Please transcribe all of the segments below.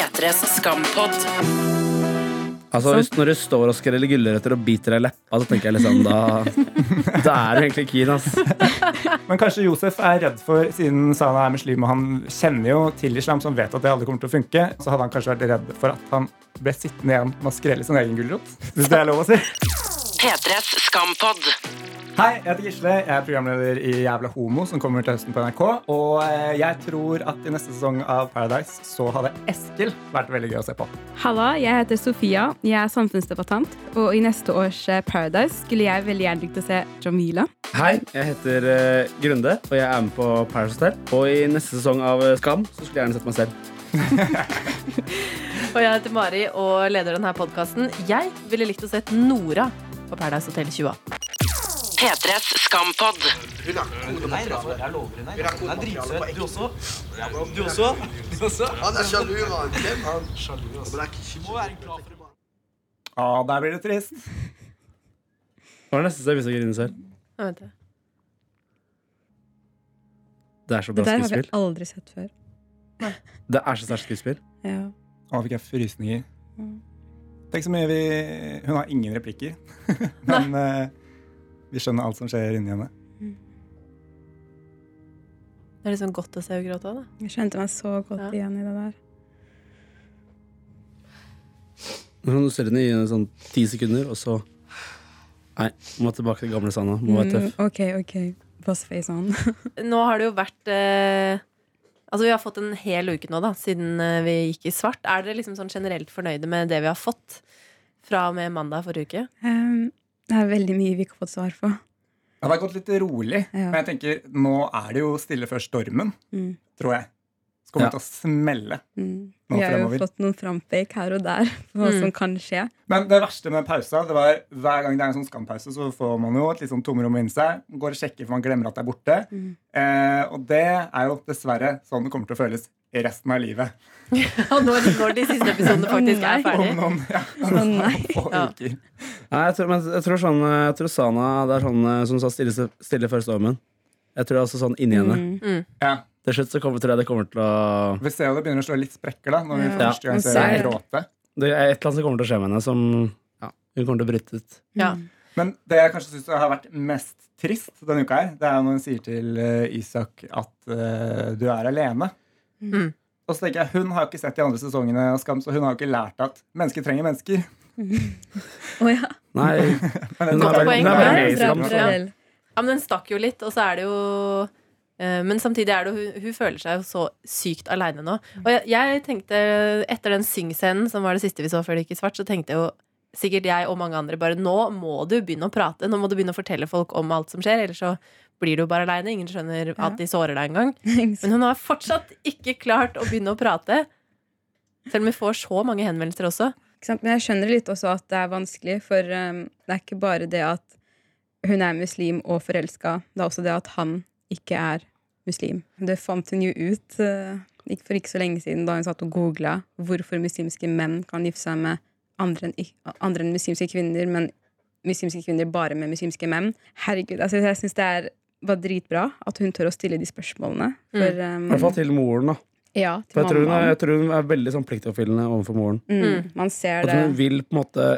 P3s skampod. Altså, hvis Når du står og skreller gulrøtter og biter deg i leppa, så tenker jeg liksom da Da er du egentlig keen, ass. Men kanskje Josef er redd for, siden Sana er muslim og han kjenner jo til islam, som vet at det aldri kommer til å funke, så hadde han kanskje vært redd for at han ble sittende igjen med å skrelle sin egen gulrot. Hvis det er lov å si. P3s skampod. Hei, jeg heter Gisle. Jeg er programleder i Jævla homo, som kommer til høsten på NRK. Og eh, jeg tror at i neste sesong av Paradise så hadde Eskil vært veldig gøy å se på. Halla, jeg heter Sofia. Jeg er samfunnsdebattant. Og i neste års eh, Paradise skulle jeg veldig gjerne likt å se Jamila. Hei, jeg heter uh, Grunde, og jeg er med på Paradise Hotel. Og i neste sesong av eh, Skam så skulle jeg gjerne sett meg selv. Og jeg heter Mari og leder denne podkasten. Jeg ville likt å sett Nora på Paradise Hotel 2018. P3s skampod. Er sjalu, mann. Hvem han? Det er ikke han? Å, der blir det trist. Hva er det neste som jeg viser grine selv? Vent, vet det. Det er så Det bra der har vi skuespill. aldri sett før. Det er så sterkt skuespill. Ja. Å, fikk jeg frysninger. Tenk så mye vi Hun har ingen replikker. Men uh, vi skjønner alt som skjer inni henne. Det er liksom godt å se henne gråte. da. Jeg kjente meg så godt Ja. igjen i det der. Når du ser henne i sånn ti sekunder, og så Nei, må tilbake til gamle Sanna. Må være tøff. Mm, OK, OK. Bossface on. Nå har det jo vært eh, Altså Vi har fått en hel uke nå, da siden eh, vi gikk i svart. Er dere liksom sånn generelt fornøyde med det vi har fått fra og med mandag forrige uke? Um, det er veldig mye vi ikke har fått svar på. Det har gått litt rolig, Ja. men jeg tenker nå er det jo stille før stormen, Mm. tror jeg. Kommer Ja. til å smelle. Mm. Vi har jo fått noen frampek her og der på hva Mm. som kan skje. Men det verste med pausa, det var hver gang det er en sånn skampause, så får man jo et litt sånn tomrom inni seg. Går og sjekker for man glemmer at det er borte. Mm. Eh, og det er jo dessverre sånn det kommer til å føles i resten av livet. Og når, når de siste episodene faktisk er ferdig. Om noen, ja, om Å, noen nei. Ja. Nei, jeg tror, men jeg tror sånn Jeg tror Sana det er sånn eh, som sa stille, stille første stormen. Jeg tror det er også sånn inni henne. Mm. Mm. Ja. Til slutt så kommer, tror jeg det kommer til å Vi ser jo det begynner å slå litt sprekker da, når vi Ja. for første gang ser henne det. gråte. Det er et eller annet som kommer til å skje med henne som ja, hun kommer til å bryte ut. Ja. Men det jeg kanskje syns har vært mest trist denne uka, her, det er når hun sier til eh, Isak at uh, du er alene. Mm. Og så tenker jeg, Hun har jo ikke sett de andre sesongene av Skam, så hun har jo ikke lært at mennesker trenger mennesker. oh, ja. Nei, Men den- stakk jo litt, og så er det jo Men samtidig er det hun, hun føler seg jo så sykt aleine nå. Og jeg, jeg tenkte, etter den syngscenen som var det siste vi så før det gikk i svart, så tenkte jeg jo sikkert jeg og mange andre bare nå må du begynne å prate. Nå må du begynne å fortelle folk om alt som skjer, ellers så blir du bare aleine. Ingen skjønner at de sårer deg engang. Men hun har fortsatt ikke klart å begynne å prate. Selv om vi får så mange henvendelser også. Men jeg skjønner litt også at det er vanskelig, for um, det er ikke bare det at hun er muslim og forelska, det er også det at han ikke er muslim. Det fant hun jo ut uh, ikke for ikke så lenge siden da hun satt og googla hvorfor muslimske menn kan gifte seg med andre enn, andre enn muslimske kvinner, men muslimske kvinner bare med muslimske menn. Herregud, altså jeg syns det er, var dritbra at hun tør å stille de spørsmålene. For, um, I hvert fall til moren, da. ja, til For jeg tror, hun er, jeg tror hun er veldig sånn pliktoppfyllende overfor moren. Mm, man ser At det. hun vil på en måte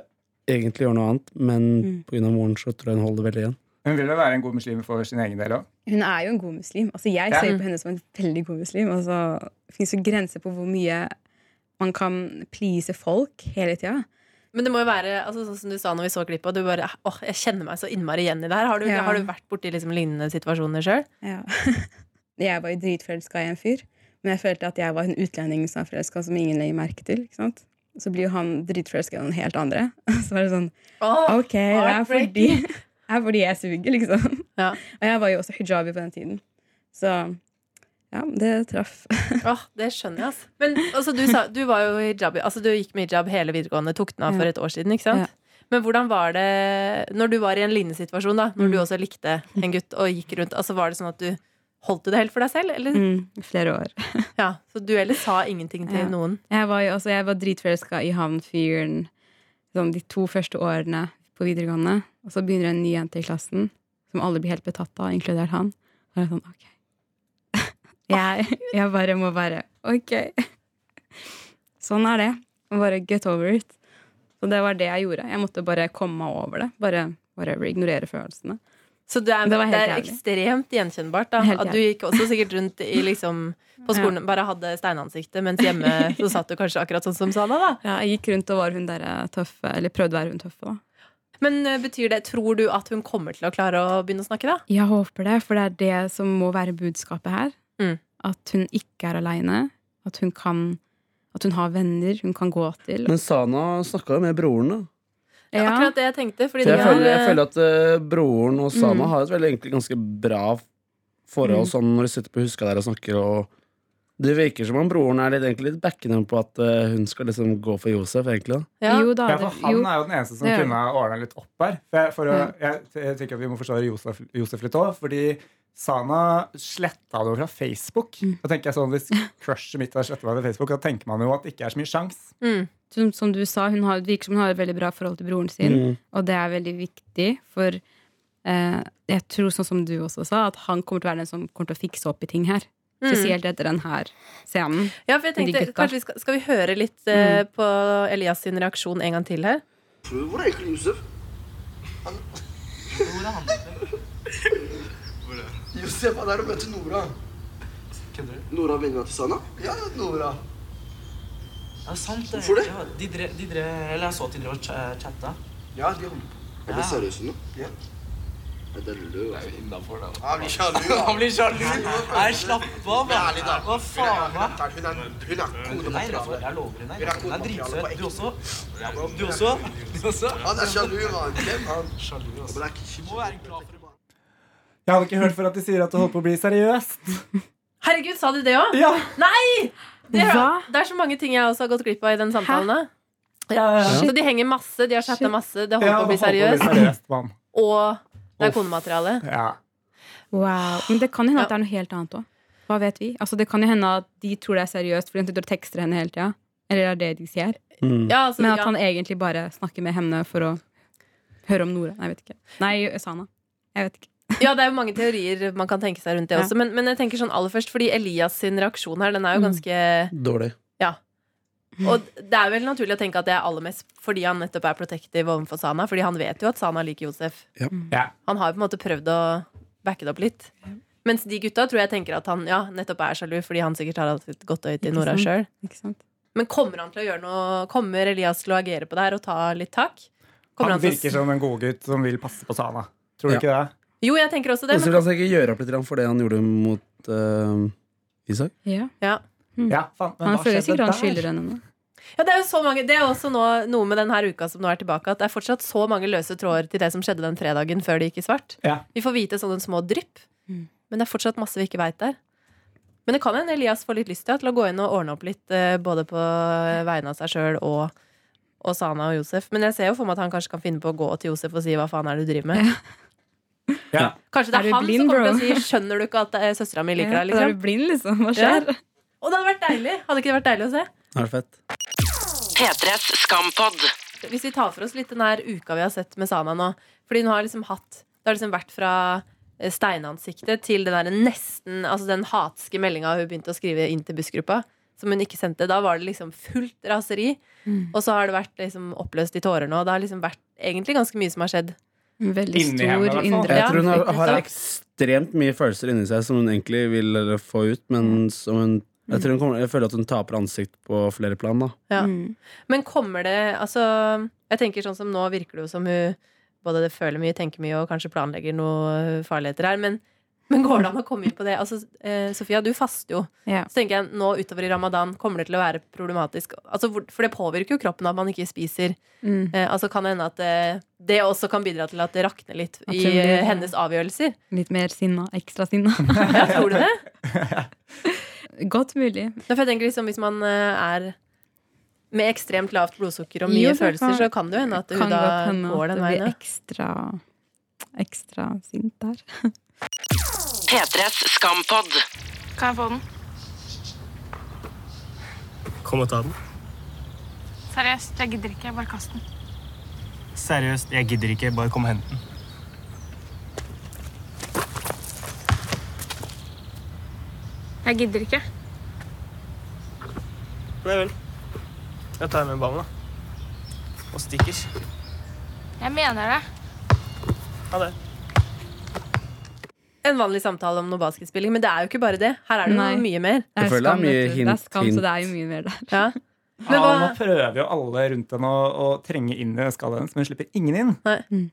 egentlig gjøre noe annet, men Mm. av moren så tror jeg hun holder veldig igjen. Hun vil jo være en god muslim for sin egen del òg. Hun er jo en god muslim. Altså, jeg Ja. ser jo på henne som en veldig god muslim. Altså, det fins jo grenser på hvor mye man kan please folk hele tida. Men det må jo være altså, sånn som du sa når vi så klippet, du bare åh, jeg kjenner meg så innmari igjen i det her. Har du, Ja. har du vært borti liksom, lignende situasjoner sjøl? Ja. jeg var jo dritforelska i en fyr, men jeg følte at jeg var en utlending som er forelska, som ingen legger merke til. Ikke sant? Så blir jo han dritforelska i noen helt andre. Så var det sånn OK, det er fordi, er fordi jeg suger, liksom. Ja. Og jeg var jo også hijabi på den tiden. Så ja, det traff. Åh, det skjønner jeg, altså. Men altså, du, sa, du var jo hijabi, altså, du gikk med hijab hele videregående, tok den av for et år siden, ikke sant? Men hvordan var det når du var i en lignende situasjon, da? Når du også likte en gutt og gikk rundt, altså var det sånn at du holdt du det helt for deg selv, eller? Mm, flere år. Ja, så du heller sa ingenting til Ja. noen? Jeg var, jo, jeg var dritforelska i han fyren sånn, de to første årene på videregående. Og så begynner en ny jente i klassen som alle blir helt betatt av, inkludert han. Og jeg er sånn, ok. jeg, jeg bare må bare Ok. Sånn er det. Bare get over it. Så det var det jeg gjorde. Jeg måtte bare komme meg over det. Bare whatever, ignorere følelsene. Så det er, Det det er ekstremt gjenkjennbart. Da. At du gikk også sikkert rundt i liksom på skolen bare hadde steinansiktet, mens hjemme så satt du kanskje akkurat sånn som Sana. da Ja, jeg gikk rundt og var hun der tøffe, eller prøvde å være hun tøffe, da. Men eh, betyr det, tror du at hun kommer til å klare å begynne å snakke, da? Jeg håper det, for det er det som må være budskapet her. Mm. At hun ikke er aleine. At hun kan At hun har venner hun kan gå til. Men Sana snakka jo med broren, da. Ja. Akkurat det jeg tenkte. Fordi jeg, de føler, jeg føler at eh, broren og Sana Mm. har et veldig, egentlig ganske bra forhold Mm. sånn når de sitter på huska der og snakker. Og det virker som om broren er litt, egentlig litt backende på at eh, hun skal liksom gå for Josef. egentlig ja. Jo da. Ja, for han jo. er jo den eneste som er kunne ordna litt opp her. For jeg, for å, jeg, jeg tenker at Vi må forsvare Josef, Josef litt òg, fordi Sana sletta det jo fra Facebook. Mm. Da tenker jeg sånn, Hvis crushet mitt har sletta meg fra Facebook, da tenker man jo at det ikke er så mye sjans. Mm. som, som du sa, hun har, det virker som hun har et veldig bra forhold til broren sin. Mm. Og det er veldig viktig, for eh, jeg tror, sånn som du også sa, at han kommer til å være den som kommer til å fikse opp i ting her. Mm. Spesielt etter denne scenen. ja, for jeg tenkte, kanskje vi skal, skal vi høre litt eh, på Elias sin reaksjon en gang til her? Hvor er egentlig Josef? Han... Josef han er og møter Nora. Kødder du? Nora venninna til Sana? Ja, ja, Nora. Ja, sant det. Hvorfor det? Ja, de drev, de drev, eller jeg så at de drev og ch- chatta. Ja, de holder på. Er det seriøst nå? Ja. Ja, det er jo innafor, da. Han blir sjalu. Han blir sjalu! Nei, slapp av, da. Ærlig, da. Hva faen. Hun er, hun er Nei, kodemateriale. jeg lover henne. Hun er dritsøt. Du også? Du også? Du også? Han er sjalu, mann. Glem han. Sjalu, Men altså. må være glad for det. Jeg hadde ikke hørt for at de sier at det holder på å bli seriøst. Herregud, sa de det òg? Ja, Nei! Det er, det er så mange ting jeg også har gått glipp av i den samtalen. Ja, ja, ja. Så de henger masse, de har chatta masse, det holder Ja, på å bli seriøst. Og det er konemateriale. Ja. Wow. Men det kan hende Ja. at det er noe helt annet òg. Hva vet vi? Altså, det kan jo hende at de tror det er seriøst fordi hun sitter og tekster henne hele tida. Eller er det de sier? Mm. Ja, altså, Men at ja. han egentlig bare snakker med henne for å høre om Nora. Nei, jeg vet ikke. Nei, Sana. Jeg vet ikke. ja, det er jo mange teorier man kan tenke seg rundt det Ja. også. Men, men jeg tenker sånn aller først, fordi Elias sin reaksjon her, den er jo Mm. ganske Dårlig. Og det er vel naturlig å tenke at det er aller mest fordi han nettopp er protective overfor Sana. Fordi han vet jo at Sana liker Josef. Ja. Han har jo på en måte prøvd å backe det opp litt. Mens de gutta tror jeg tenker at han ja, nettopp er sjalu fordi han sikkert har hatt et godt øye til Nora sjøl. Men kommer han til å gjøre noe Kommer Elias til å agere på det her og ta litt tak? Kommer Han til å- virker som en godgutt som vil passe på Sana. Tror du Ja. ikke det? Jo, jeg tenker også det. Og så vil han sikkert gjøre opp litt for det han gjorde mot uh, Isak. Ja. ja. Ja, faen, men Han hva føler sikkert han skylder henne noe. ja, det er jo så mange Det er også nå, noe med denne uka som nå er tilbake, at det er fortsatt så mange løse tråder til det som skjedde den fredagen før det gikk i svart. Ja. Vi får vite sånne små drypp, Mm. men det er fortsatt masse vi ikke veit der. Men det kan hende Elias får litt lyst til, ja, til å gå inn og ordne opp litt, eh, både på vegne av seg sjøl og, og Sana og Josef. Men jeg ser jo for meg at han kanskje kan finne på å gå til Josef og si hva faen er det du driver med. Ja. Kanskje det Er er, han blind, som kommer bro? til å si 'skjønner du ikke at eh, søstera mi liker deg'? Da er Liksom. du blind, liksom. Hva skjer? Og det hadde vært deilig! Hadde ikke det vært deilig å se? Er det fett? P3s skampod. Hvis vi tar for oss litt den her uka vi har sett med Sana nå Fordi hun har liksom hatt Det har liksom vært fra eh, steinansiktet til den der nesten Altså den hatske meldinga hun begynte å skrive inn til bussgruppa. Som hun ikke sendte. Da var det liksom fullt raseri. Mm. Og så har det vært liksom oppløst i tårer nå. Det har liksom vært egentlig ganske mye som har skjedd. Veldig Inni henne, stor fall. indre Jeg tror hun har, har ekstremt mye følelser inni seg som hun egentlig vil få ut, men som hun jeg, tror hun kommer, jeg føler at hun taper ansikt på flere plan. da Ja. Mm. Men kommer det Altså, jeg tenker sånn som nå virker det jo som hun både føler mye, tenker mye og kanskje planlegger noe farligheter her. Men, men går det an å komme inn på det? Altså, eh, Sofia, du faster jo. Ja. Så tenker jeg nå utover i ramadan kommer det til å være problematisk. Altså, for det påvirker jo kroppen at man ikke spiser. Mm. Eh, altså kan det hende at eh, det også kan bidra til at det rakner litt i blir- eh, hennes avgjørelser. Litt mer sinna. Ekstra sinna. Ja, tror du det? Godt mulig. For jeg tenker liksom Hvis man eh, er med ekstremt lavt blodsukker og mye Jo, følelser, kan- så kan det jo hende at hun Kan da godt hende går at den veien. blir ekstra Ekstra sint der. P3s skampod. Kan jeg få den? Kom og ta den. Seriøst, jeg gidder ikke. Bare kast den. Seriøst, jeg gidder ikke. Bare kom og hent den. Jeg gidder ikke. Nei vel. Jeg tar med ballen, da. Og stikker. Jeg mener det. Ha det. En vanlig samtale om noe basketspilling, men det er jo ikke bare det. Her er det Nei. mye mer. Det er Jeg føler det er skam. Det er skam, hint. så det er jo mye mer der. Ja. Men Ja, nå prøver jo alle rundt henne å, å trenge inn i skallet hennes, men hun slipper ingen inn. Nei. Mm.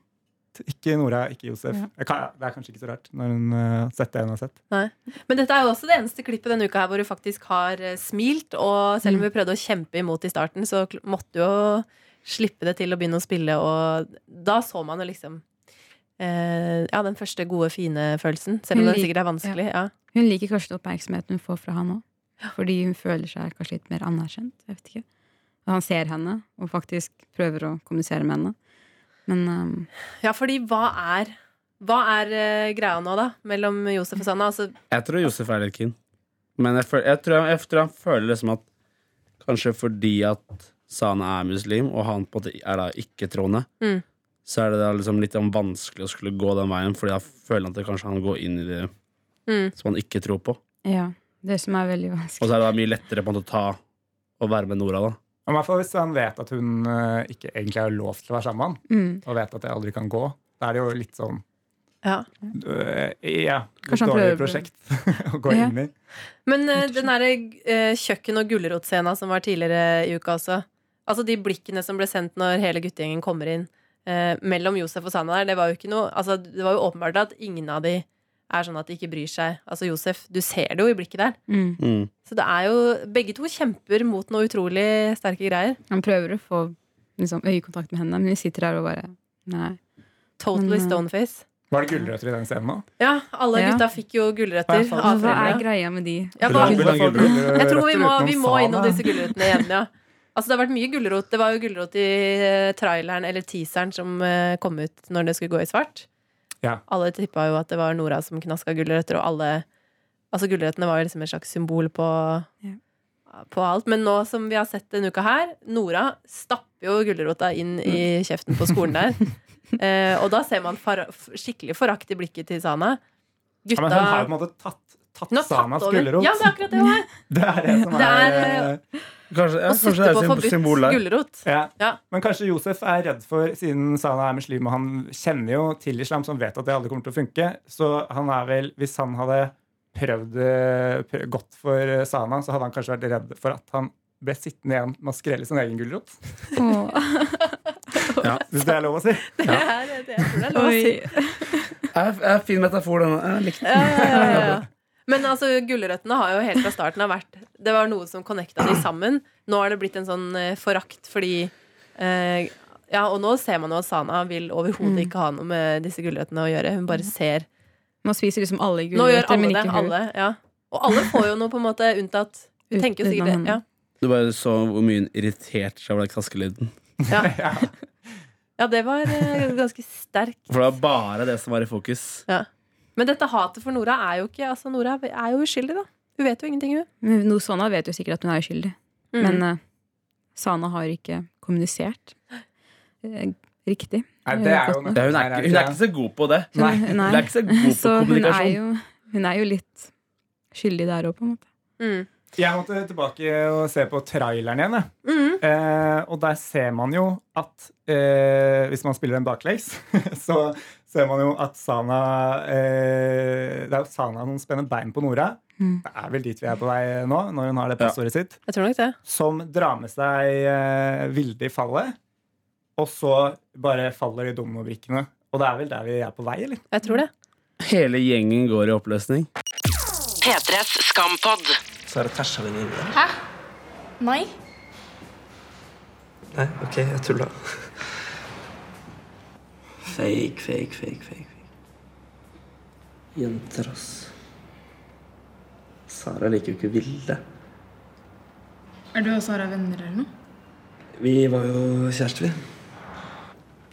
Ikke Nora, ikke Josef. Ja. Kan- Det er kanskje ikke så rart når hun uh, har sett det hun har sett. Men dette er jo også det eneste klippet denne uka her hvor hun faktisk har eh, smilt. Og selv om vi prøvde å kjempe imot i starten, så måtte hun jo slippe det til å begynne å spille. Og da så man jo liksom eh, Ja, den første gode, fine følelsen. Selv om den det sikkert er vanskelig. Ja. Hun liker kanskje oppmerksomheten hun får fra han òg. Fordi hun føler seg kanskje litt mer anerkjent. Jeg vet ikke. Og han ser henne og faktisk prøver å kommunisere med henne. Men um, ja, fordi hva er Hva er uh, greia nå, da? Mellom Josef og Sanna? Altså, Jeg tror Josef er litt keen. Men jeg, føl- jeg, tror, jeg, tror han føler liksom at Kanskje fordi at Sana er muslim, og han på en måte er da ikke-troende, Mm. Så er det da liksom litt vanskelig å skulle gå den veien, Fordi da føler han at det kanskje han går inn i det mm. som han ikke tror på. ja. Det som er veldig vanskelig. Og så er det da mye lettere på en måte å ta og være med Nora, da. I hvert fall hvis han vet at hun uh, ikke egentlig har lov til å være sammen med han, Mm. og vet at det aldri kan gå. Da er det jo litt sånn Ja. uh, Ja, Kanskje han prøver- prosjekt å gå Ja. inn i. Men uh, den derre uh, kjøkken- og gulrotscena som var tidligere i uka også Altså de blikkene som ble sendt når hele guttegjengen kommer inn eh, mellom Josef og Sanna der, det var jo ikke noe Altså det var jo åpenbart at ingen av de er sånn at de ikke bryr seg. Altså Josef, du ser det jo i blikket der. Mm. Mm. Så det er jo Begge to kjemper mot noe utrolig sterke greier. Han prøver å få liksom, øyekontakt med henne, men vi sitter her og bare Nei. Totally Men, eh, stoneface. Var det gulrøtter i den scenen nå? Ja, alle Ja. gutta fikk jo gulrøtter Hva er greia med de? Ja? Jeg tror vi må, vi må innom disse gulrøttene igjen, ja. Altså Det har vært mye gulrot. Det var jo gulrot i eh, traileren eller teaseren som eh, kom ut når det skulle gå i svart. Ja. Alle tippa jo at det var Nora som knaska gulrøtter, og alle Altså Gulrøttene var jo liksom et slags symbol på, Ja. på alt. Men nå som vi har sett denne uka her, Nora stapper jo gulrota inn i kjeften på skolen der. Eh, og da ser man far skikkelig forakt i blikket til Sana. Ja, men hun har jo på en måte tatt, tatt tatt Sanas gulrot. Ja, det er akkurat det hun er. Det er det som Det er, er, eh, Kanskje, ja, og kanskje det på er forbudt symbol der. gulrot. ja. Ja. Men kanskje Josef er redd for, siden Sana er muslim og han kjenner jo til islam, så han vet at det aldri kommer til å funke. Så han er vel, hvis han hadde prøvd, eh, prøvd godt for eh, Sana, så hadde han kanskje vært redd for at han ble sittende igjen med å skrelle sin egen gulrot. Ja. Hvis det er lov å si. Det er det jeg tror det er lov å si. Er, er fin metafor, denne. Jeg likte den. Ja, ja, ja. Men altså, gulrøttene har jo helt fra starten av vært Det var noe som connecta de sammen. Nå har det blitt en sånn eh, forakt fordi eh, Ja, og nå ser man jo at Sana vil overhodet Mm. ikke ha noe med disse gulrøttene å gjøre. Hun bare ser Nå spiser liksom alle gulrøtter, men ikke hun. Alle, ja. Og alle får jo noe, på en måte, unntatt Ut- Tenker jo sikkert det. Ja. Du bare så hvor mye hun irriterte seg over den kaskelyden. Ja. ja, det var eh, ganske sterkt. For det var bare det som var i fokus. Men dette hatet for Nora er jo ikke Altså, Nora er jo uskyldig, da. Hun vet jo ingenting, hun. No, Sana vet jo sikkert at hun er uskyldig. Mm. Men uh, Sana har ikke kommunisert uh, riktig. Nei, det er jo Godt nok. Hun, er ikke, hun er ikke så god på det. Nei. Hun er ikke så god på Så hun er, kommunikasjon. jo, hun er jo litt skyldig der òg, på en måte. Mm. Jeg måtte tilbake og se på traileren igjen. jeg. Mm. Eh, og der ser man jo at eh, Hvis man spiller en baklengs, så ser man jo at Sana eh, Det er jo Sana som spenner bein på Nora. Mm. Det er vel dit vi er på vei nå, når hun har det passordet sitt. Jeg tror nok det. Som drar med seg eh, Vilde i fallet. Og så bare faller de dominobrikkene. Og det er vel der vi er på vei, eller? Jeg tror det. Hele gjengen går i oppløsning. P3s Skampod. Så er det tæsja venninne. Hæ? Nei. Nei, OK, jeg tulla. Fake, fake, fake, fake. Jenter, ass. Sara liker jo ikke Vilde. Er du og Sara venner eller noe? Vi var jo kjærester, vi.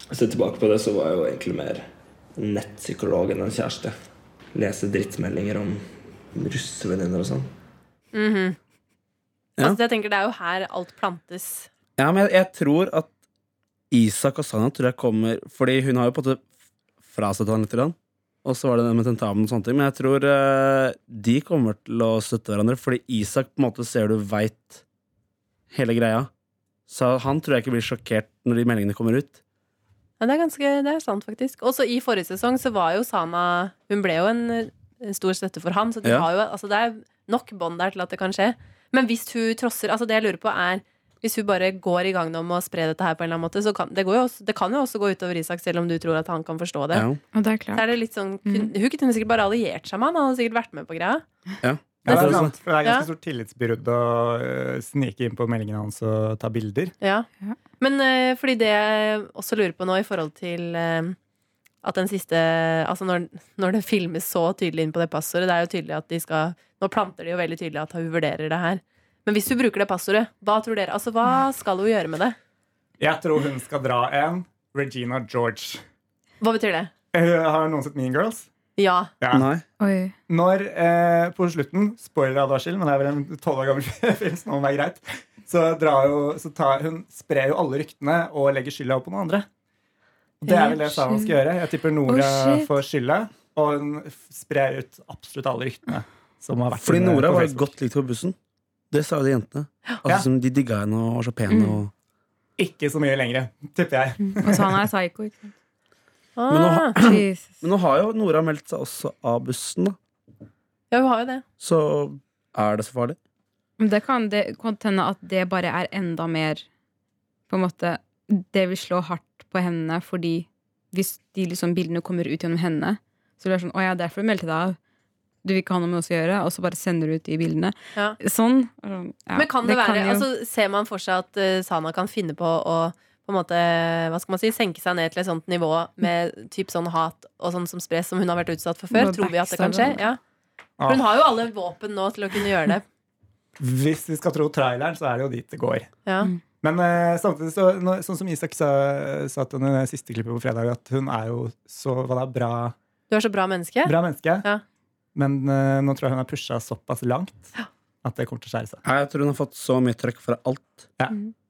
Hvis jeg ser tilbake på det, så var jeg jo egentlig mer nettpsykolog enn en kjæreste. Lese drittmeldinger om russevenninner og sånn. Mhm. Ja. Altså, jeg tenker Det er jo her alt plantes. Ja, men jeg, jeg tror at Isak og Sanna tror jeg kommer Fordi hun har jo på en måte frastøtt han litt. Og så var det det med tentamen og sånne ting. Men jeg tror uh, de kommer til å støtte hverandre, fordi Isak på en måte ser du veit hele greia. Så han tror jeg ikke blir sjokkert når de meldingene kommer ut. Ja, det er ganske, det er sant, faktisk. Også i forrige sesong så var jo Sana Hun ble jo en, en stor støtte for han, så de Ja. har jo, altså det er nok bånd der til at det kan skje. Men hvis hun trosser Altså, det jeg lurer på, er hvis hun bare går i gang nå med å spre dette her på en eller annen måte, så kan det, går jo også, det kan jo også gå utover Isak, selv om du tror at han kan forstå det. Ja. Og det er Så er det litt sånn, hun, Hun kunne sikkert bare alliert seg med han, han hadde sikkert vært med på greia. Ja. Ja, det, er sant, for det er Ja. ganske stort tillitsbrudd å øh, snike inn på meldingen hans og ta bilder. Ja. Ja. Men eh, fordi det jeg også lurer på nå i forhold til eh, at den siste Altså når, når det filmes så tydelig inn på det passordet, det er jo tydelig at de skal Nå planter de jo veldig tydelig at hun vurderer det her. Men hvis hun bruker det passordet, hva tror dere? Altså, hva skal hun gjøre med det? Jeg tror hun skal dra en Regina George. Hva betyr det? Eh, Har noen sett Mean Girls? Ja. Ja. Nei. Oi. Når eh, på slutten, spoiler-advarsel, men det er vel en tolv år gammel film, så nå må det være greit, så, drar jo, så tar, hun sprer jo alle ryktene og legger skylda opp på noen andre. Det er vel det Saman skal gjøre. Jeg tipper Nora Oh, får skylda, og hun sprer ut absolutt alle ryktene. Som har vært Fordi Nora var godt likt på bussen. Det sa de jentene. Altså, Ja. som De digga henne og var så pen. Mm. Og... Ikke så mye lenger, tipper jeg. Og så han er psycho, ikke sant. Men nå, ha, har- men nå har jo Nora meldt seg også av bussen, da. ja, hun har jo det. Så er det så farlig? Det kan det kan hende at det bare er enda mer På en måte Det vil slå hardt på henne fordi hvis de liksom bildene kommer ut gjennom henne, så blir det sånn Å ja, derfor du meldte deg av. Du vil ikke ha noe med oss å gjøre, og så bare sender du ut de bildene. Ja. Sånn. Ja, Men kan det, være jo- altså, Ser man for seg at uh, Sana kan finne på å på en måte, hva skal man si, senke seg ned til et sånt nivå med typ sånn hat og sånn som spres, som hun har vært utsatt for før? Bare Tror vi at det kan skje? Ja. Ja. For hun har jo alle våpen nå til å kunne gjøre det. Hvis vi skal tro traileren, så er det jo dit det går. Ja. Men uh, samtidig, så, nå, sånn som Isak sa, sa til henne i siste klippet på fredag, at hun er jo så hva da, bra, Du er så bra menneske. bra menneske. Ja. Men uh, nå tror jeg hun har pusha såpass langt at det kommer til å skjære seg. Jeg tror hun har fått så mye trøkk fra alt.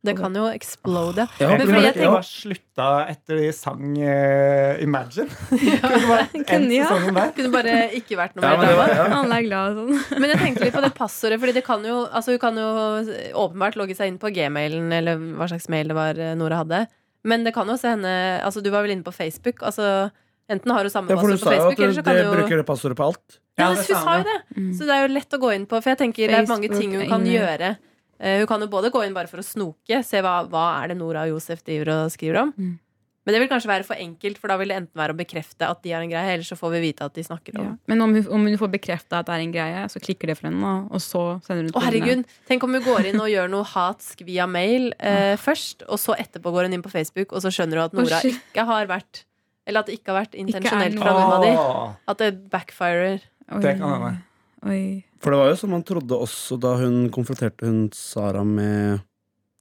Det kan jo explode. Ja, Men tror fordi jeg jeg bare slutta etter de sang uh, Imagine. Kunne Kunne, ja. Kunne bare ikke vært noe Ja, mer men det ja. Alle er glad og sånn. Men jeg tenkte litt på det passordet, Fordi det kan jo, altså hun kan jo åpenbart logge seg inn på gmailen, eller hva slags mail det var eh, Nora hadde. Men det kan jo se henne Altså, du var vel inne på Facebook. Altså, enten har hun samme Ja, passord på Facebook, at eller så kan du jo bruker det passordet på alt. Ja, hun sa jo det. Mm. Så det er jo lett å gå inn på. For jeg tenker det er mange ting hun kan gjøre. Eh, hun kan jo både gå inn bare for å snoke, se hva, hva er det Nora og Josef driver og skriver om. Mm. Men det vil kanskje være for enkelt, for da vil det enten være å bekrefte at de har en greie, eller så får vi vite at de snakker om Ja. Men om hun, om hun får bekrefta at det er en greie, så klikker det for henne, og så sender hun ut Å, herregud, tenk om hun går inn og gjør noe hatsk via mail eh, først, og så etterpå går hun inn på Facebook, og så skjønner hun at Nora ikke har vært Eller at det ikke har vært intensjonelt fra noen av de. At det backfirer. Oi. Det kan hende. For det var jo som man trodde også da hun konfronterte hun Sara med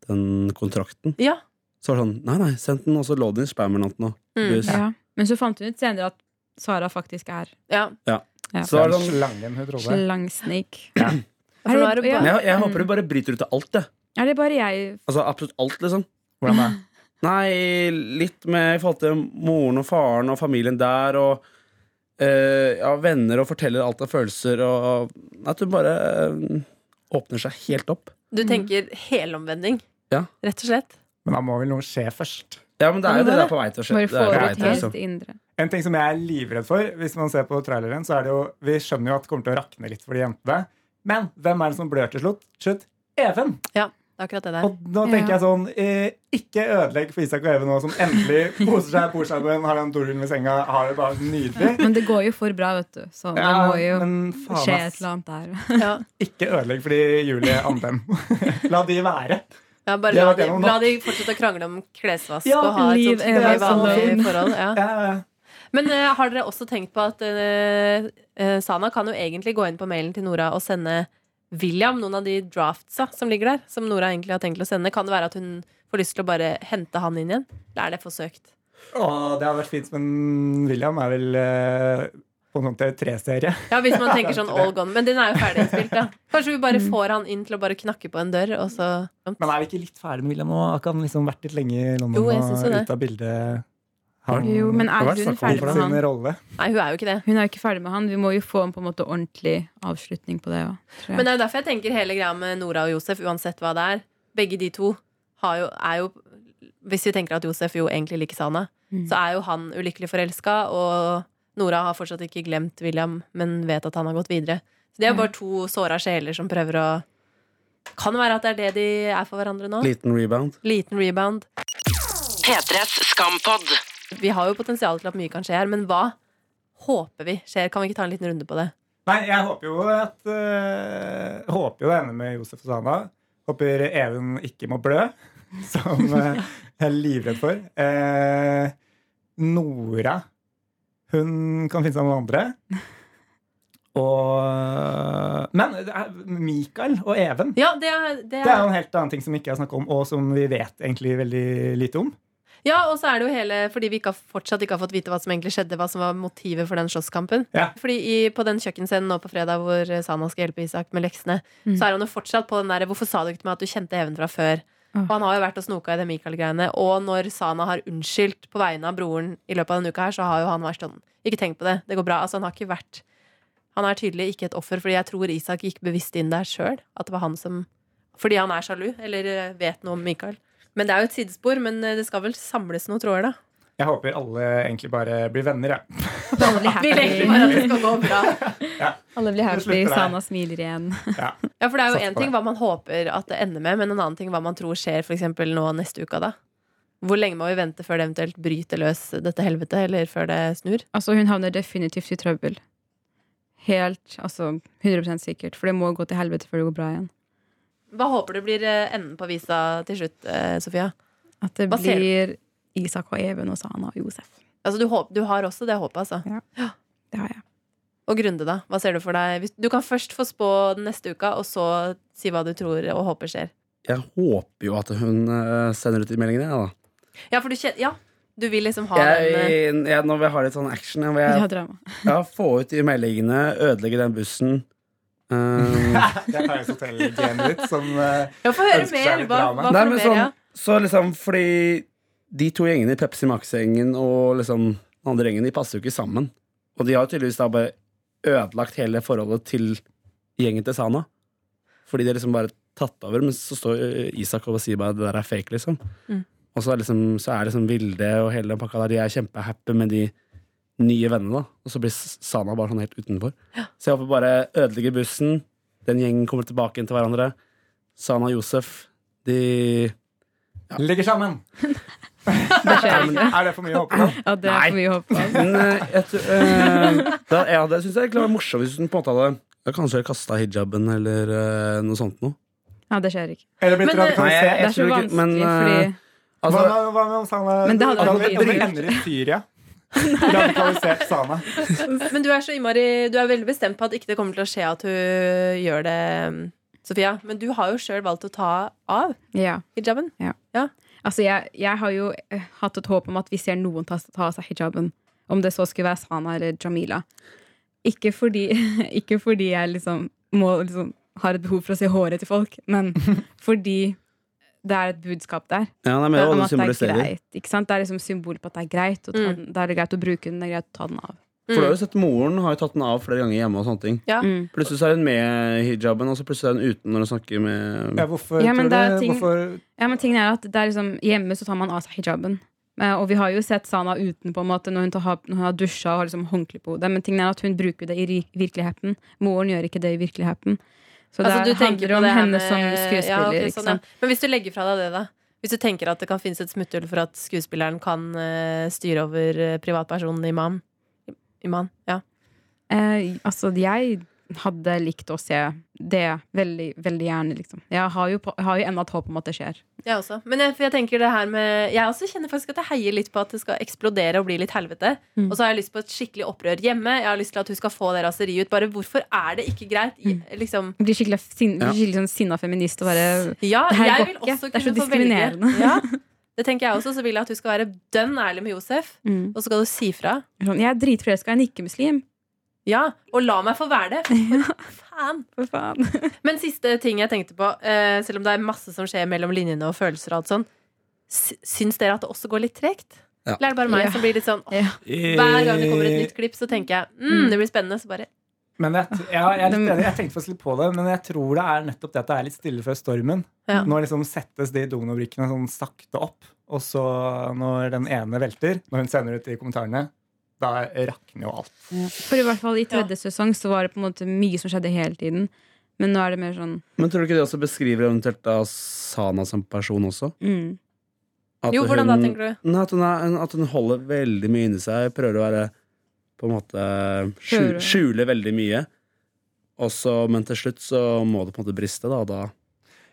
den kontrakten. Ja. Så var det sånn Nei, nei, send den, og så lå den i spam eller noe. Mm. Ja. Men så fant hun ut senere at Sara faktisk er ja. Ja. Så var det sånn slangen hun trodde. Slangsnik. Er det Ja. Jeg, jeg håper du bare bryter ut av alt, det. Er det bare jeg Altså absolutt alt, liksom. Hvordan da? Nei, litt med i forhold til moren og faren og familien der, og eh, ja, venner og forteller alt av følelser, og at du bare eh, åpner seg helt opp. Du tenker helomvending, Ja. rett og slett. Men da må vel noe skje først. Ja, men det er jo det der på vei til å skje. Bare Det er på vei ut til, helt liksom. indre? En ting som jeg er livredd for, hvis man ser på traileren, så er det jo Vi skjønner jo at det kommer til å rakne litt for de jentene. Men hvem er det som blør til slutt? slutt? Even! Det er akkurat det der. Og da tenker Ja. jeg sånn eh, Ikke ødelegg for Isak og Even nå, som endelig koser seg, bor sammen, har den dorull ved senga, har det bare nydelig. Men det går jo for bra, vet du. Så det må jo men faen, skje et eller annet der. Ja. Ikke ødelegg for de Julie Andem. La de være. Ja, bare la de, la de fortsette å krangle om klesvask Ja, og ha et liv sånt så vanlig forhold. Ja. Ja, ja, ja. Men uh, har dere også tenkt på at uh, uh, Sana kan jo egentlig gå inn på mailen til Nora og sende William noen av de draftsa som ligger der, som Nora egentlig har tenkt å sende? Kan det være at hun får lyst til å bare hente han inn igjen? Eller er det for søkt? Åh, det hadde vært fint, men William er vel eh, på en måte tre-serie. Ja, hvis man tenker sånn all gone. Men den er jo ferdig innspilt, da. Kanskje vi bare får han inn til å bare knakke på en dør, og så Men er vi ikke litt ferdig med William nå? Har ikke han liksom vært litt lenge i London Jo, jeg og ute av bildet? Han Jo, men Det har er hun ferdig med han? rolle. Nei, hun er jo ikke det. Hun er jo ikke ferdig med han. Vi må jo få en på en måte ordentlig avslutning på det. også. Men det er jo derfor jeg tenker hele greia med Nora og Josef, uansett hva det er. Begge de to har jo, er jo Hvis vi tenker at Josef jo egentlig liker Sana, Mm. så er jo han ulykkelig forelska, og Nora har fortsatt ikke glemt William, men vet at han har gått videre. Så de er jo bare to såra sjeler som prøver å Kan være at det er det de er for hverandre nå. Liten rebound. Liten rebound. P3s skampod. Vi har jo potensial til at mye kan skje her, men hva håper vi skjer? Kan vi ikke ta en liten runde på det? Nei, jeg håper jo at uh, Håper jo det ender med Josef og Sana. Håper Even ikke må blø, som uh, jeg er livredd for. Uh, Nora Hun kan finne seg noen andre. Og Men Mikael og Even Ja, det er, det Det er er en helt annen ting som vi ikke har snakket om, og som vi vet egentlig veldig lite om. Ja, og så er det jo hele Fordi vi ikke har, fortsatt ikke har fått vite hva som egentlig skjedde, hva som var motivet for den slåsskampen. Ja. Fordi i, på den kjøkkenscenen nå på fredag hvor Sana skal hjelpe Isak med leksene, Mm. så er han jo fortsatt på den der Hvorfor sa du ikke til meg at du kjente Even fra før? Og han har jo vært og snoka i det Michael-greiene. Og når Sana har unnskyldt på vegne av broren i løpet av denne uka her, så har jo han vært sånn Ikke tenk på det, det går bra. Altså, han har ikke vært Han er tydelig ikke et offer, fordi jeg tror Isak gikk bevisst inn der sjøl. At det var han som Fordi han er sjalu, eller eh, vet noe om Michael. Men det er jo et sidespor, men eh, det skal vel samles noen tråder, da. Jeg håper alle egentlig bare blir venner, jeg. Alle blir Vil egentlig bare at det skal gå bra. Alle blir happy. Sana smiler igjen. Ja. Ja, for det er jo én en ting hva man håper at det ender med, men en annen ting hva man tror skjer for eksempel nå neste uke da. Hvor lenge må vi vente før det eventuelt bryter løs dette helvetet, eller før det snur? Altså, hun havner definitivt i trøbbel. Helt, altså 100% sikkert. For det må gå til helvete før det går bra igjen. Hva håper du blir eh, enden på visa til slutt, eh, Sofia? At det Hva blir Isak og Even og Sana og Josef. Altså, du, håp, du har også det håpet, altså. Ja, Det har jeg. Og Grunde, da? Hva ser du for deg? Du kan først få spå den neste uka, og så si hva du tror og håper skjer. Jeg håper jo at hun eh, sender ut de meldingene, jeg, da. Ja, for du kjenner Ja, du vil liksom ha den eh, Jeg, jeg, når vi har litt sånn action Jeg vil jeg, drama. ja, Få ut de meldingene, ødelegge den bussen. eh, Det er Paradise Hotel-genet ditt som uh, Ja, få høre ønsker seg mer! Hva, hva Nei, men sånn, så liksom fordi de to gjengene, Pepsi Max-gjengen og liksom den andre gjengen, de passer jo ikke sammen. Og de har tydeligvis da bare ødelagt hele forholdet til gjengen til Sana. Fordi de har liksom bare tatt over, men så står Isak og sier bare det der er fake, liksom. Mm. Og så er, liksom, så er liksom Vilde og hele den pakka der, de er kjempehappy med de nye venner, da. Og så blir Sana bare sånn helt utenfor. Så jeg håper bare ødelegger bussen, den gjengen kommer tilbake inn til hverandre. Sana og Josef, de ligger sammen. Det skjer ikke. Er det for mye å håpe på? Ja, det er for mye å håpe på. Men eh, da, Ja, det syns jeg egentlig var morsomt hvis hun på en måte hadde jeg Kanskje kasta hijaben eller uh, noe sånt noe. Ja, det skjer ikke. Eller blitt Men, eh, Nei, jeg- radikalisert? Det er så vanskelig, men, uh, fordi Hva Altså, med, hva med om Sana Men det hadde vært mye Dere ender i Syria. Radikalisert same. Men du er så innmari Du er veldig bestemt på at ikke det kommer til å skje at hun gjør det, Sofia. Men du har jo sjøl valgt å ta av Ja. hijaben. Altså, jeg, jeg har jo eh, hatt et håp om at vi ser noen ta, ta av seg hijaben. Om det så skulle være Sana eller Jamila. Ikke fordi, ikke fordi jeg liksom må liksom har et behov for å se håret til folk, men fordi det er et budskap der. ja, det mer hva om at det er greit. Ikke sant? Det er liksom symbol på at det er greit. Å ta Mm. den, da er det greit å bruke den, det er greit å ta den av. For du har jo sett moren har jo tatt den av flere ganger hjemme. og sånne ting Ja. Mm. Plutselig så er hun med hijaben, og så plutselig er hun uten når hun snakker med Ja, hvorfor, Ja, men tror det er du- ting- hvorfor Ja, men tingen er at det er liksom, Hjemme så tar man av seg hijaben. Eh, og vi har jo sett Sana uten på en måte når hun, tar, når hun har dusja og har liksom håndkle på hodet. Men tingen er at hun bruker det i virkeligheten. Moren gjør ikke det i virkeligheten. Så det Altså, du tenker handler om det henne som skuespiller. Ja, okay, sånn, ja. Men hvis du legger fra deg det, da? Hvis du tenker at det kan finnes et smutthull for at skuespilleren kan uh, styre over uh, privatpersonen imam? Imam, ja. Eh, altså, jeg hadde likt å se det veldig, veldig gjerne, liksom. Jeg har jo, har jo ennå et håp om at det skjer. Jeg også. Men jeg, for jeg tenker det her med Jeg også kjenner faktisk at jeg heier litt på at det skal eksplodere og bli litt helvete. Mm. Og så har jeg lyst på et skikkelig opprør hjemme. Jeg har lyst til at hun skal få det raseriet ut. Bare hvorfor er det ikke greit? Mm. Liksom blir skikkelig, sin, Ja. blir skikkelig sånn sinna feminist og bare Ja, Det her jeg går vil ikke. Det er så kunne diskriminerende. Ja, det tenker jeg også. Så vil jeg at hun skal være dønn ærlig med Josef. mm. Og så skal du si fra. sånn, Jeg er dritforelska i en ikke-muslim. Ja, og la meg få være det. For faen. For faen. Men siste ting jeg tenkte på, eh, selv om det er masse som skjer mellom linjene og følelser og alt sånn, sy- syns dere at det også går litt tregt? Ja. Eller er det bare meg Ja. som blir litt sånn åh, Ja. Hver gang det kommer et nytt klipp, så tenker jeg mm, det blir spennende. Så bare Men jeg, ja, jeg litt. Jeg tenkte faktisk litt på det, men jeg tror det er nettopp det at det er litt stille før stormen. Ja. Nå liksom settes de donobrikkene sånn sakte opp, og så når den ene velter, når hun sender ut de kommentarene, da rakner jo alt. For i hvert fall i tredje sesong så var det på en måte mye som skjedde hele tiden. Men nå er det mer sånn Men tror du ikke det også beskriver eventuelt da Sana som person også? mm. At Jo, hvordan da, tenker du? Nei, At hun, er, at hun holder veldig mye inni seg, prøver å være på en måte skjule, Skjule veldig mye. Også, men til slutt så må det på en måte briste, da. da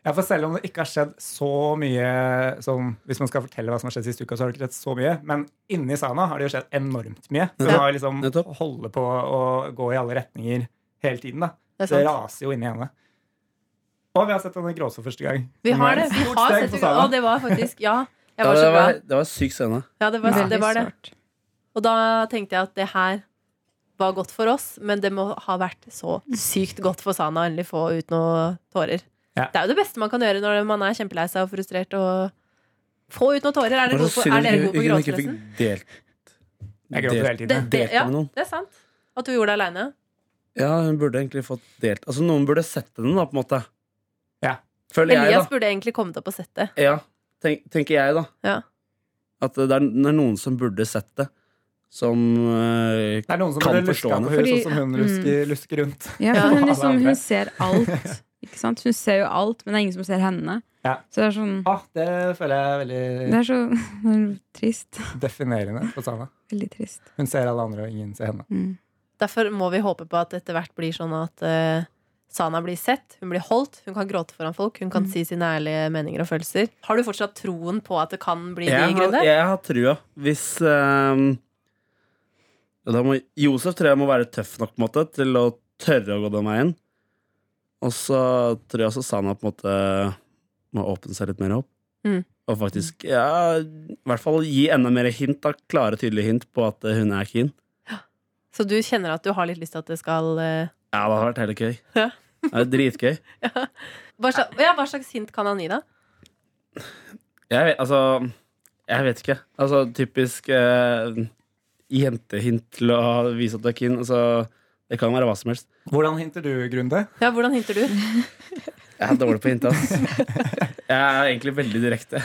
Ja, for selv om det ikke har skjedd så mye som, Hvis man skal fortelle hva som har skjedd sist uka, så har det ikke skjedd så mye. Men inni Sana har det jo skjedd enormt mye. Så Ja. har liksom Nettopp. holder på å gå i alle retninger hele tiden. da Det Det raser jo inni henne. Og vi har sett henne gråte for første gang. Vi har det. Vi har sett henne. Og det var faktisk Ja. Jeg ja, det, var, det var syk scene. Ja, det var, ja. det var det. Og da tenkte jeg at det her var godt for oss, men det må ha vært så sykt godt for Sana å endelig få ut noen tårer. Ja. Det er jo det beste man kan gjøre når man er kjempelei seg og frustrert. Og få ut noen tårer. Er dere gode på, er dere gode på gråtresten? delt Jeg gråter hele tiden. Det, det, delt ja, med noen. det er sant. At du gjorde det aleine. Ja, hun burde egentlig fått delt Altså, noen burde sett den, da, på en måte. Ja. Føler jeg, Elias da. burde egentlig kommet opp og sett det. Ja, tenk, tenker jeg, da. Ja. At det er, det er noen som burde sett det. Som eh, Det er noen som Kan burde forstå luska henne. på henne, sånn som hun lusker, lusker rundt. Ja, Ja. hun, liksom, hun ser alt. Ikke sant? Hun ser jo alt, men det er ingen som ser henne. Ja. Så det er sånn Ah, det føler jeg er Det er så det er trist. definerende for Sana. Veldig trist. Hun ser alle andre, og ingen ser henne. Mm. Derfor må vi håpe på at etter hvert blir sånn at uh, Sana blir sett, hun blir holdt, hun kan gråte foran folk, hun kan Mm. si sine ærlige meninger og følelser. Har du fortsatt troen på at det kan bli jeg, de, har, jeg har trua. Hvis uh, da må, Josef tror jeg må være tøff nok på en måte til å tørre å gå den veien. Og så tror jeg også Sana på en måte må åpne seg litt mer opp. Mm. Og faktisk ja, i hvert fall gi enda mer hint, da, klare, tydelige hint på at eh, hun er keen. Så du kjenner at du har litt lyst til at det skal uh... Ja, det har vært heller gøy. Ja. Det er dritgøy. hva, slags, ja, hva slags hint kan han gi, da? Jeg vet, altså Jeg vet ikke. Altså typisk eh, jentehint til å vise at du er keen. Altså, det kan være hva som helst. Hvordan hinter du, Grunde? Ja, Hvordan hinter du? Jeg er dårlig på hint, ass. Jeg er egentlig veldig direkte.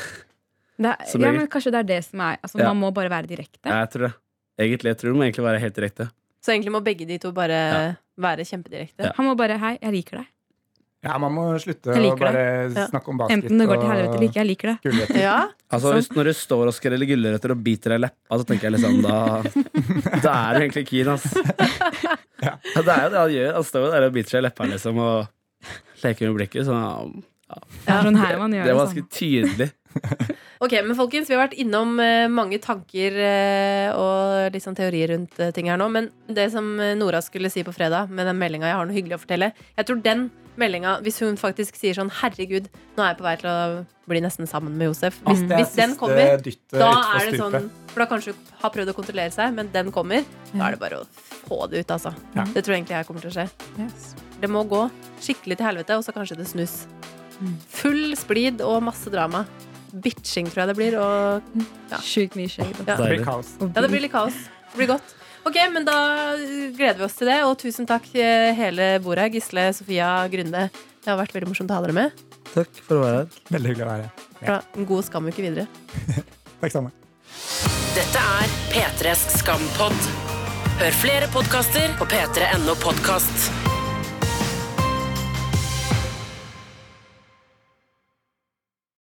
Det er, Som ja, men kanskje det er det som er altså, Ja. Man må bare være direkte. Jeg tror det. Egentlig, jeg tror det må egentlig være helt direkte. Så egentlig må begge de to bare Ja. være kjempedirekte. Ja. Han må bare 'hei, jeg liker deg'. Ja, man må slutte å bare det. snakke om basket Enten det går til helvete eller ikke. Jeg liker det. gulrøtter. Ja, Altså, hvis, Når du står og skreller gulrøtter og biter deg i leppa, så tenker jeg liksom da Da er du egentlig keen, ass. Ja. Ja, det er jo det han gjør. Han står jo der og biter seg i leppa liksom, og leker med blikket. Så Det er sånn her man gjør det det. var sånn. ganske tydelig. Ok, men folkens, Vi har vært innom eh, mange tanker eh, og litt sånn teorier rundt eh, ting her nå. Men det som Nora skulle si på fredag med den meldinga jeg har noe hyggelig å fortelle Jeg tror den meldinga, hvis hun faktisk sier sånn 'herregud, nå er jeg på vei til å bli nesten sammen med Josef' Hvis, er hvis den kommer, da er det sånn For da kanskje hun har prøvd å kontrollere seg, men den kommer. Da er det bare å få det ut, altså. Ja. Det tror jeg egentlig jeg kommer til å skje. Yes. Det må gå skikkelig til helvete, og så kanskje det snus. Mm. Full splid og masse drama. Bitching, tror jeg det blir. Og Ja. Sjukt mye shade. Ja. Det blir kaos. ja, det blir litt kaos. Det blir godt. Ok, men da gleder vi oss til det. Og tusen takk eh, hele bordet her. Gisle, Sofia, Grunde. Det har vært veldig morsomt å ha dere med. Takk for å være her. Veldig hyggelig å være her. Ja. En god skamuke videre. Takk sammen. Dette er P3s Skampod. Hør flere podkaster på p3.no podkast.